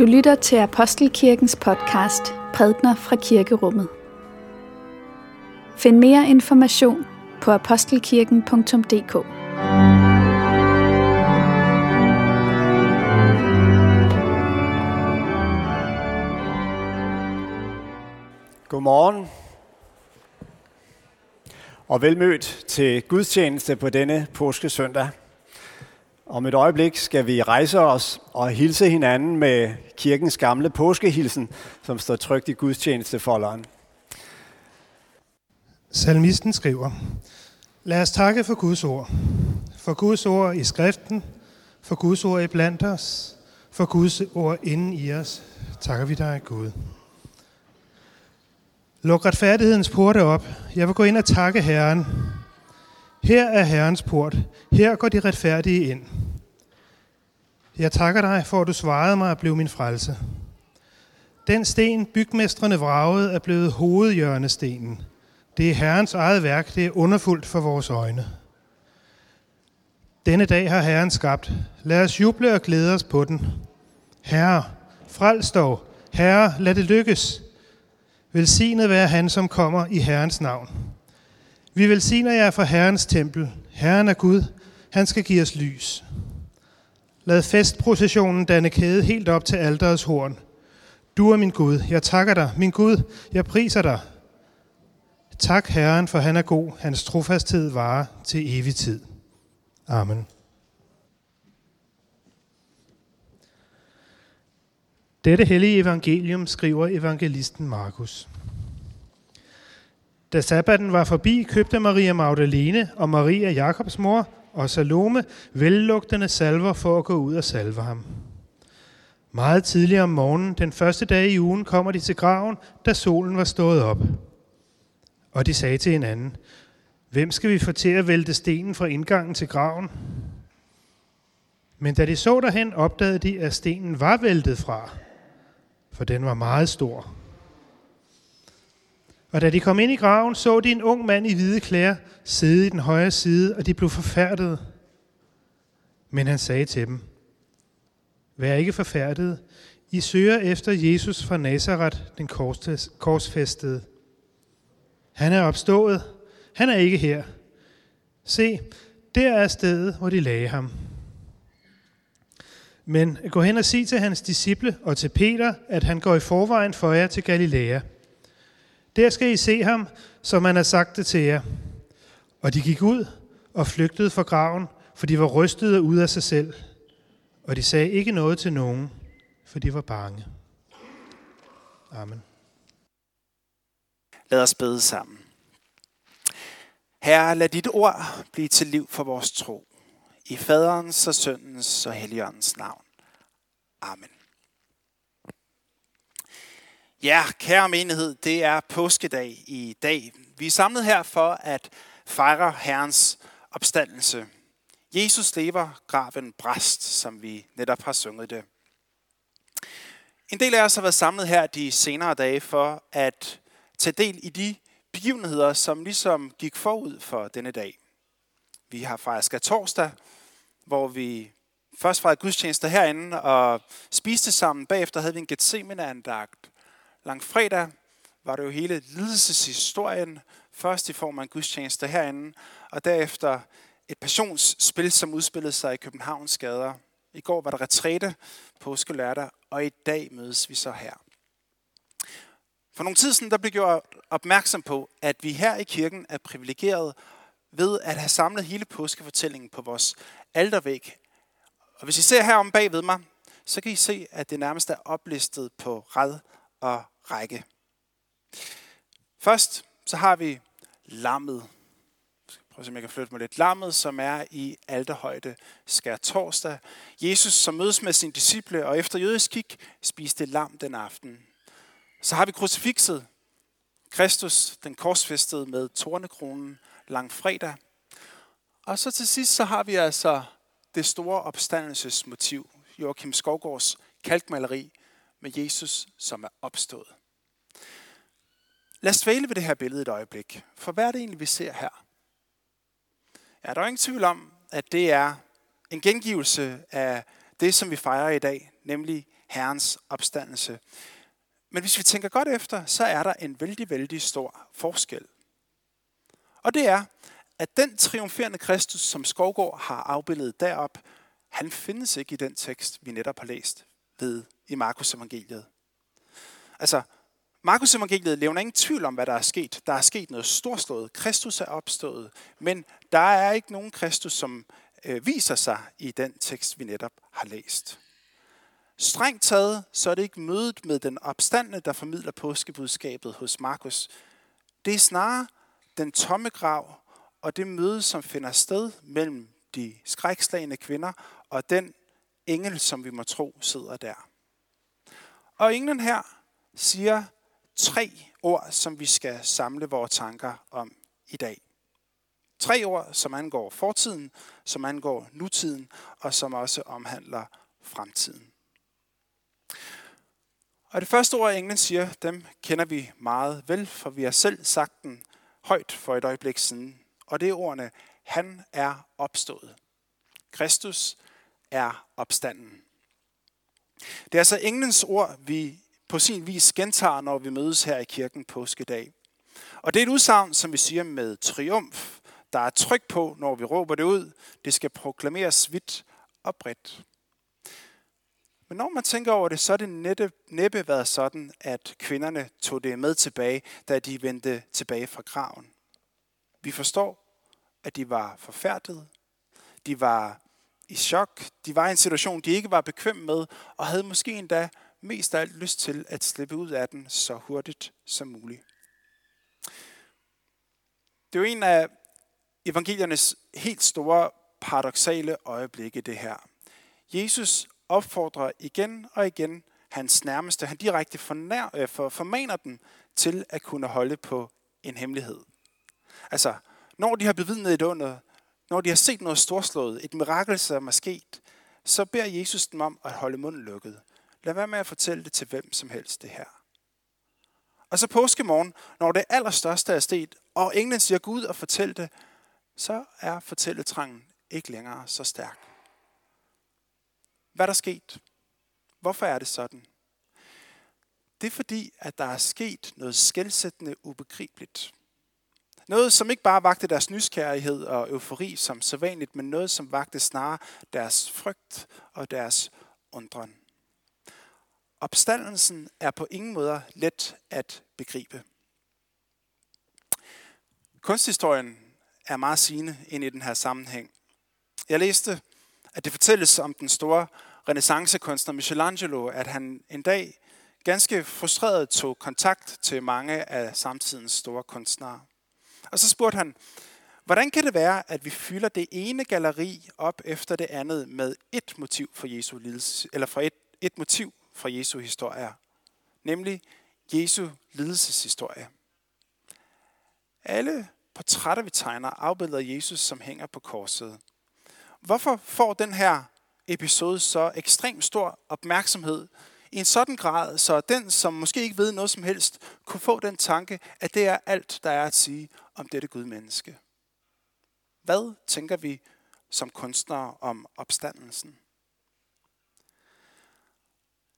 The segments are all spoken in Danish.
Du lytter til Apostelkirkens podcast Prædner fra Kirkerummet. Find mere information på apostelkirken.dk. Godmorgen og velmødt til gudstjeneste på denne påskesøndag. Om et øjeblik skal vi rejse os og hilse hinanden med kirkens gamle påskehilsen, som står trygt i gudstjenestefolderen. Salmisten skriver, Lad os takke for Guds ord. For Guds ord i skriften, for Guds ord i blandt os, for Guds ord inden i os. Takker vi dig, Gud. Luk retfærdighedens porte op. Jeg vil gå ind og takke Herren. Her er Herrens port. Her går de retfærdige ind. Jeg takker dig, for at du svarede mig og blev min frelse. Den sten, bygmestrene vragede, er blevet hovedhjørnestenen. Det er Herrens eget værk, det er underfuldt for vores øjne. Denne dag har Herren skabt. Lad os juble og glæde os på den. Herre, frels dog. Herre, lad det lykkes. Velsignet være han, som kommer i Herrens navn. Vi velsigner jer for Herrens tempel. Herren er Gud. Han skal give os lys. Lad festprocessionen danne kæde helt op til alderets horn. Du er min Gud. Jeg takker dig. Min Gud, jeg priser dig. Tak Herren, for han er god. Hans trofasthed varer til evig tid. Amen. Dette hellige evangelium skriver evangelisten Markus. Da sabbaten var forbi, købte Maria Magdalene og Maria Jakobs mor og Salome vellugtende salver for at gå ud og salve ham. Meget tidligere om morgenen, den første dag i ugen, kommer de til graven, da solen var stået op. Og de sagde til hinanden, hvem skal vi få til at vælte stenen fra indgangen til graven? Men da de så derhen, opdagede de, at stenen var væltet fra, for den var meget stor. Og da de kom ind i graven, så de en ung mand i hvide klæder sidde i den højre side, og de blev forfærdede. Men han sagde til dem, Vær ikke forfærdede. I søger efter Jesus fra Nazareth, den korsfæstede. Han er opstået. Han er ikke her. Se, der er stedet, hvor de lagde ham. Men gå hen og sig til hans disciple og til Peter, at han går i forvejen for jer til Galilea. Der skal I se ham, som han har sagt det til jer. Og de gik ud og flygtede fra graven, for de var rystede ud af sig selv. Og de sagde ikke noget til nogen, for de var bange. Amen. Lad os bede sammen. Herre, lad dit ord blive til liv for vores tro. I faderens og søndens og helligåndens navn. Amen. Ja, kære menighed, det er påskedag i dag. Vi er samlet her for at fejre Herrens opstandelse. Jesus lever, graven bræst, som vi netop har sunget det. En del af os har været samlet her de senere dage for at tage del i de begivenheder, som ligesom gik forud for denne dag. Vi har fejret torsdag, hvor vi først fejrede gudstjenester herinde og spiste sammen. Bagefter havde vi en Gethsemane-andagt. Langfredag var det jo hele lidelseshistorien, først i form af en gudstjeneste herinde, og derefter et passionsspil, som udspillede sig i Københavns gader. I går var der retræte, påske lørdag, og i dag mødes vi så her. For nogle tid siden der blev gjort opmærksom på, at vi her i kirken er privilegeret ved at have samlet hele påskefortællingen på vores aldervæg. Og hvis I ser her om bag ved mig, så kan I se, at det nærmest er oplistet på rad og række. Først så har vi lammet. Prøv at se, om jeg kan flytte mig lidt. Lammet, som er i alterhøjde skær torsdag. Jesus, som mødes med sine disciple, og efter jødisk kig, spiste lam den aften. Så har vi krucifixet. Kristus, den korsfæstede med tornekronen langfredag. Og så til sidst, så har vi altså det store opstandelsesmotiv. Joachim Skovgårds kalkmaleri med Jesus, som er opstået. Lad os dvæle ved det her billede et øjeblik. For hvad er det egentlig, vi ser her? Ja, der er ingen tvivl om, at det er en gengivelse af det, som vi fejrer i dag, nemlig Herrens opstandelse. Men hvis vi tænker godt efter, så er der en vældig, vældig stor forskel. Og det er, at den triumferende Kristus, som Skovgård har afbildet derop, han findes ikke i den tekst, vi netop har læst ved i Markus evangeliet. Altså, Markus evangeliet levner ingen tvivl om, hvad der er sket. Der er sket noget storslået. Kristus er opstået. Men der er ikke nogen Kristus, som øh, viser sig i den tekst, vi netop har læst. Strengt taget, så er det ikke mødet med den opstandende, der formidler påskebudskabet hos Markus. Det er snarere den tomme grav og det møde, som finder sted mellem de skrækslagende kvinder og den engel, som vi må tro sidder der. Og englen her siger tre ord, som vi skal samle vores tanker om i dag. Tre ord, som angår fortiden, som angår nutiden, og som også omhandler fremtiden. Og det første ord, englen siger, dem kender vi meget vel, for vi har selv sagt den højt for et øjeblik siden. Og det er ordene, han er opstået. Kristus er opstanden. Det er altså englens ord, vi på sin vis gentager, når vi mødes her i kirken påskedag. Og det er et udsagn, som vi siger med triumf. Der er tryk på, når vi råber det ud. Det skal proklameres vidt og bredt. Men når man tænker over det, så er det næppe, næppe været sådan, at kvinderne tog det med tilbage, da de vendte tilbage fra graven. Vi forstår, at de var forfærdede. De var i chok. De var i en situation, de ikke var bekvem med, og havde måske endda mest af alt lyst til at slippe ud af den så hurtigt som muligt. Det er jo en af evangeliernes helt store paradoxale øjeblikke, det her. Jesus opfordrer igen og igen hans nærmeste. Han direkte fornær, øh, for, formaner dem til at kunne holde på en hemmelighed. Altså, når de har bevidnet et under, når de har set noget storslået, et mirakel, som er sket, så beder Jesus dem om at holde munden lukket. Lad være med at fortælle det til hvem som helst det her. Og så påskemorgen, når det allerstørste er sket, og englen siger Gud og fortæl det, så er fortælletrangen ikke længere så stærk. Hvad er der sket? Hvorfor er det sådan? Det er fordi, at der er sket noget skældsættende ubegribeligt. Noget, som ikke bare vagte deres nysgerrighed og eufori som sædvanligt, men noget, som vagte snarere deres frygt og deres undren. Opstandelsen er på ingen måde let at begribe. Kunsthistorien er meget sigende ind i den her sammenhæng. Jeg læste, at det fortælles om den store renaissancekunstner Michelangelo, at han en dag ganske frustreret tog kontakt til mange af samtidens store kunstnere. Og så spurgte han, hvordan kan det være, at vi fylder det ene galleri op efter det andet med et motiv for Jesu lidelse, eller for et, et motiv fra Jesu historie, nemlig Jesu lidelseshistorie. Alle portrætter, vi tegner, afbilder Jesus, som hænger på korset. Hvorfor får den her episode så ekstremt stor opmærksomhed i en sådan grad, så den, som måske ikke ved noget som helst, kunne få den tanke, at det er alt, der er at sige om dette Gud menneske. Hvad tænker vi som kunstnere om opstandelsen?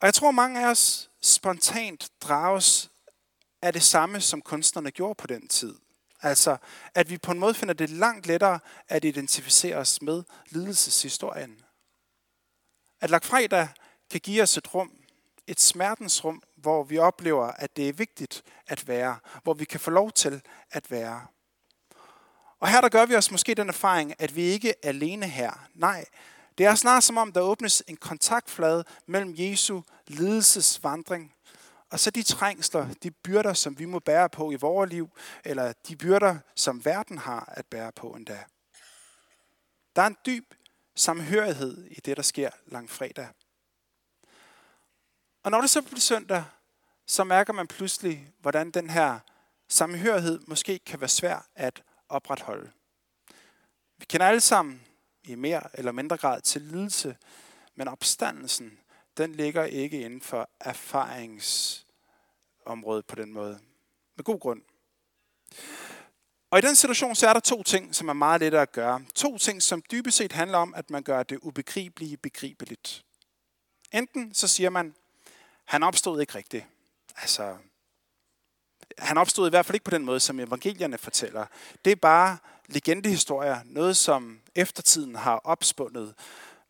Og jeg tror, mange af os spontant drages af det samme, som kunstnerne gjorde på den tid. Altså, at vi på en måde finder det langt lettere at identificere os med lidelseshistorien. At lagfredag kan give os et rum, et smertensrum, hvor vi oplever, at det er vigtigt at være, hvor vi kan få lov til at være. Og her der gør vi os måske den erfaring, at vi ikke er alene her. Nej, det er snart som om, der åbnes en kontaktflade mellem Jesu lidelsesvandring og så de trængsler, de byrder, som vi må bære på i vores liv, eller de byrder, som verden har at bære på endda. Der er en dyb samhørighed i det, der sker langfredag. Og når det så bliver søndag, så mærker man pludselig, hvordan den her samhørighed måske kan være svær at opretholde. Vi kender alle sammen i mere eller mindre grad til lidelse, men opstandelsen, den ligger ikke inden for erfaringsområdet på den måde. Med god grund. Og i den situation, så er der to ting, som er meget lettere at gøre. To ting, som dybest set handler om, at man gør det ubegribelige begribeligt. Enten så siger man, han opstod ikke rigtigt. Altså, han opstod i hvert fald ikke på den måde, som evangelierne fortæller. Det er bare legendehistorier, noget som eftertiden har opspundet.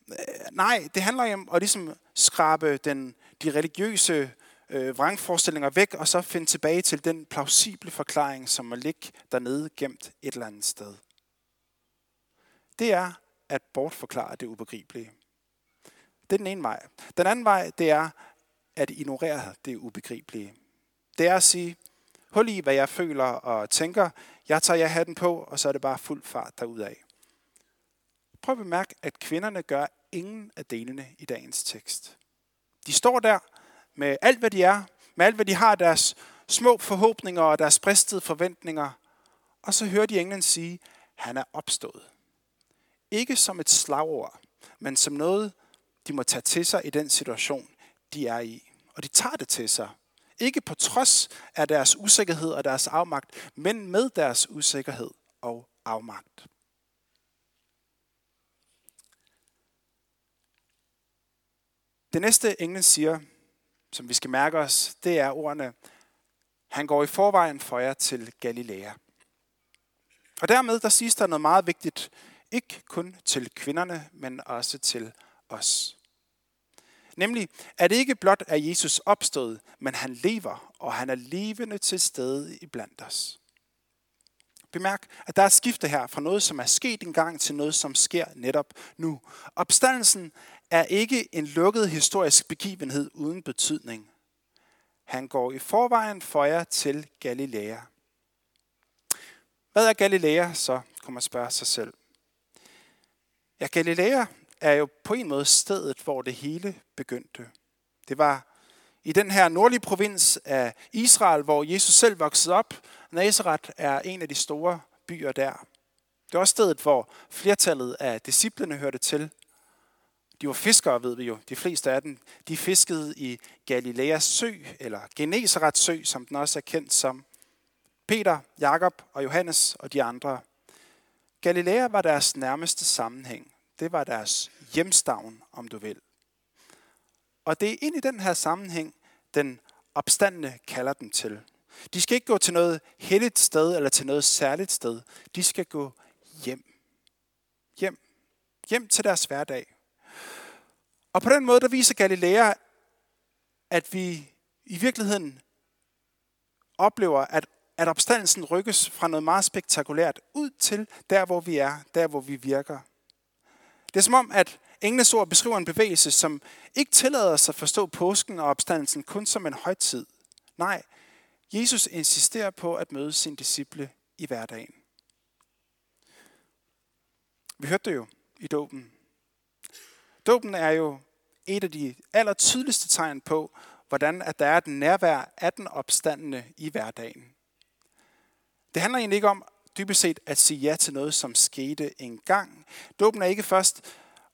Øh, nej, det handler om at ligesom skrabe den, de religiøse øh, vrangforestillinger væk, og så finde tilbage til den plausible forklaring, som må ligge dernede gemt et eller andet sted. Det er at bortforklare det ubegribelige. Det er den ene vej. Den anden vej, det er at ignorere det ubegribelige. Det er at sige, hul i, hvad jeg føler og tænker. Jeg tager jeg hatten på, og så er det bare fuld fart derudad. Prøv at bemærke, at kvinderne gør ingen af delene i dagens tekst. De står der med alt, hvad de er, med alt, hvad de har, deres små forhåbninger og deres bristede forventninger, og så hører de englen sige, han er opstået. Ikke som et slagord, men som noget, de må tage til sig i den situation, de er i. Og de tager det til sig. Ikke på trods af deres usikkerhed og deres afmagt, men med deres usikkerhed og afmagt. Det næste englen siger, som vi skal mærke os, det er ordene, han går i forvejen for jer til Galilea. Og dermed der siges der noget meget vigtigt, ikke kun til kvinderne, men også til os. Nemlig, at det ikke blot er Jesus opstået, men han lever, og han er levende til stede iblandt os. Bemærk, at der er skifte her fra noget, som er sket engang, til noget, som sker netop nu. Opstandelsen er ikke en lukket historisk begivenhed uden betydning. Han går i forvejen for jer til Galilea. Hvad er Galilea så, kunne man spørge sig selv. Ja, Galilea er jo på en måde stedet, hvor det hele begyndte. Det var i den her nordlige provins af Israel, hvor Jesus selv voksede op. Nazareth er en af de store byer der. Det var også stedet, hvor flertallet af disciplene hørte til. De var fiskere, ved vi jo. De fleste af dem, de fiskede i Galileas sø, eller Genesarets sø, som den også er kendt som. Peter, Jakob og Johannes og de andre. Galilea var deres nærmeste sammenhæng. Det var deres hjemstavn, om du vil. Og det er ind i den her sammenhæng, den opstandende kalder dem til. De skal ikke gå til noget helligt sted eller til noget særligt sted. De skal gå hjem. Hjem. Hjem til deres hverdag. Og på den måde, der viser Galilea, at vi i virkeligheden oplever, at, at opstandelsen rykkes fra noget meget spektakulært ud til der, hvor vi er, der, hvor vi virker. Det er som om, at englenes ord beskriver en bevægelse, som ikke tillader sig at forstå påsken og opstandelsen kun som en højtid. Nej, Jesus insisterer på at møde sine disciple i hverdagen. Vi hørte det jo i dåben. Dåben er jo et af de aller tydeligste tegn på, hvordan at der er et nærvær af den opstandende i hverdagen. Det handler egentlig ikke om dybest set at sige ja til noget, som skete engang. Dåben er ikke først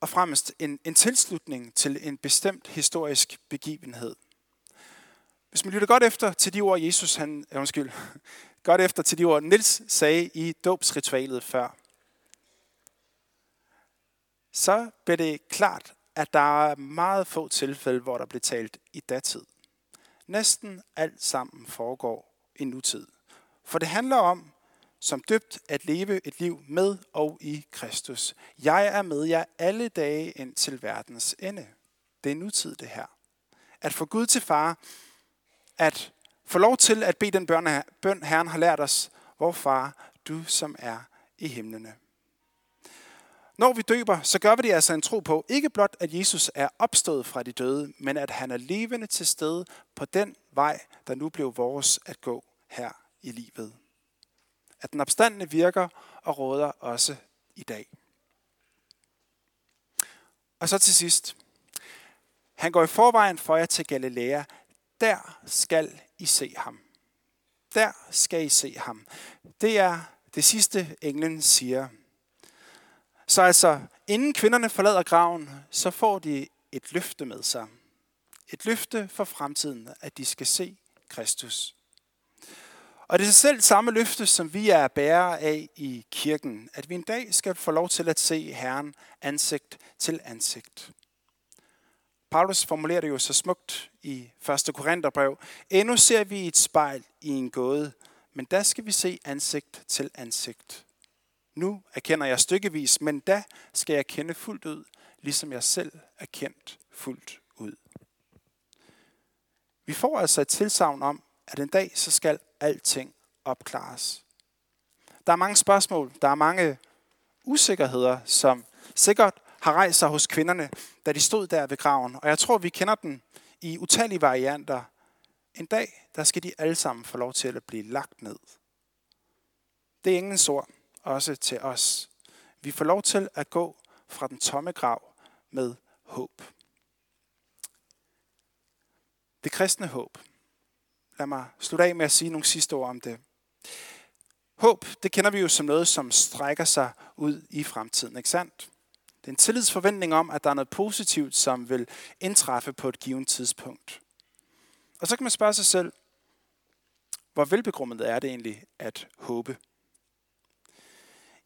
og fremmest en, en tilslutning til en bestemt historisk begivenhed. Hvis man lytter godt efter til de ord, Jesus, han, undskyld, godt efter til de ord, Nils sagde i dåbsritualet før, så bliver det klart, at der er meget få tilfælde, hvor der bliver talt i datid. Næsten alt sammen foregår i nutid. For det handler om, som døbt at leve et liv med og i Kristus. Jeg er med jer alle dage ind til verdens ende. Det er nutid det her. At få Gud til far, at få lov til at bede den bøn, Herren har lært os, hvor far, du som er i himlene. Når vi døber, så gør vi det altså en tro på, ikke blot at Jesus er opstået fra de døde, men at han er levende til stede på den vej, der nu blev vores at gå her i livet at den opstandende virker og råder også i dag. Og så til sidst. Han går i forvejen for jer til Galilea. Der skal I se ham. Der skal I se ham. Det er det sidste, englen siger. Så altså, inden kvinderne forlader graven, så får de et løfte med sig. Et løfte for fremtiden, at de skal se Kristus. Og det er selv samme løfte, som vi er bærere af i kirken, at vi en dag skal få lov til at se Herren ansigt til ansigt. Paulus formulerer det jo så smukt i 1. Korintherbrev. Endnu ser vi et spejl i en gåde, men der skal vi se ansigt til ansigt. Nu erkender jeg stykkevis, men da skal jeg kende fuldt ud, ligesom jeg selv er kendt fuldt ud. Vi får altså et tilsavn om, at en dag så skal alting opklares. Der er mange spørgsmål, der er mange usikkerheder, som sikkert har rejst sig hos kvinderne, da de stod der ved graven. Og jeg tror, vi kender den i utallige varianter. En dag, der skal de alle sammen få lov til at blive lagt ned. Det er ingen ord, også til os. Vi får lov til at gå fra den tomme grav med håb. Det kristne håb. Lad mig slutte af med at sige nogle sidste ord om det. Håb, det kender vi jo som noget, som strækker sig ud i fremtiden, ikke sandt? Det er en tillidsforventning om, at der er noget positivt, som vil indtræffe på et givet tidspunkt. Og så kan man spørge sig selv, hvor velbegrundet er det egentlig at håbe?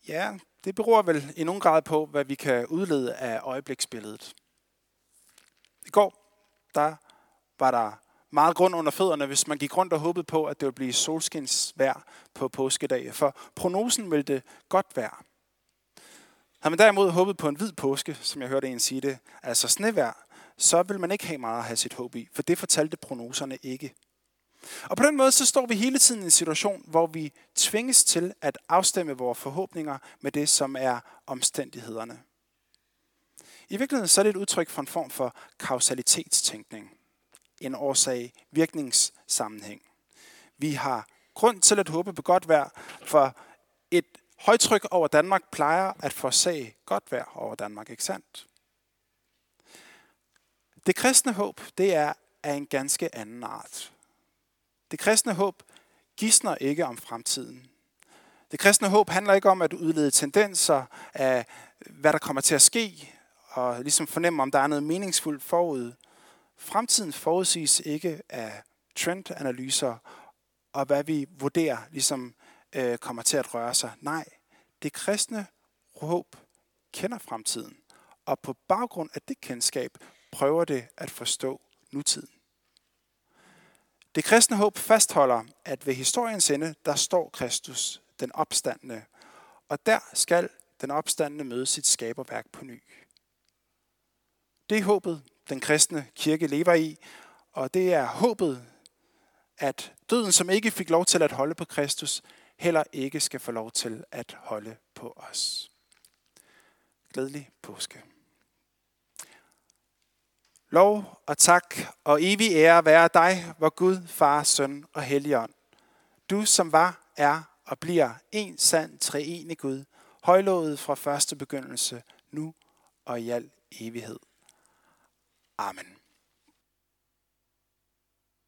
Ja, det beror vel i nogen grad på, hvad vi kan udlede af øjebliksbilledet. I går, der var der meget grund under fødderne, hvis man gik rundt og håbede på, at det ville blive solskinsvær på påskedag. For prognosen ville det godt være. Har man derimod håbet på en hvid påske, som jeg hørte en sige det, altså snevær, så vil man ikke have meget at have sit håb i, for det fortalte prognoserne ikke. Og på den måde så står vi hele tiden i en situation, hvor vi tvinges til at afstemme vores forhåbninger med det, som er omstændighederne. I virkeligheden så er det et udtryk for en form for kausalitetstænkning. En årsag-virkningssammenhæng. Vi har grund til at håbe på godt vejr, for et højtryk over Danmark plejer at forsage godt vejr over Danmark, ikke sandt? Det kristne håb, det er af en ganske anden art. Det kristne håb gisner ikke om fremtiden. Det kristne håb handler ikke om at udlede tendenser af, hvad der kommer til at ske, og ligesom fornemme, om der er noget meningsfuldt forud. Fremtiden forudsiges ikke af trendanalyser og hvad vi vurderer ligesom øh, kommer til at røre sig. Nej, det kristne håb kender fremtiden, og på baggrund af det kendskab prøver det at forstå nutiden. Det kristne håb fastholder, at ved historiens ende, der står Kristus, den opstandende, og der skal den opstandende møde sit skaberværk på ny. Det er håbet, den kristne kirke lever i, og det er håbet, at døden, som ikke fik lov til at holde på Kristus, heller ikke skal få lov til at holde på os. Glædelig påske. Lov og tak og evig ære være dig, hvor Gud, Far, Søn og Helligånd. Du som var, er og bliver en sand treenig Gud, højlovet fra første begyndelse, nu og i al evighed. Amen.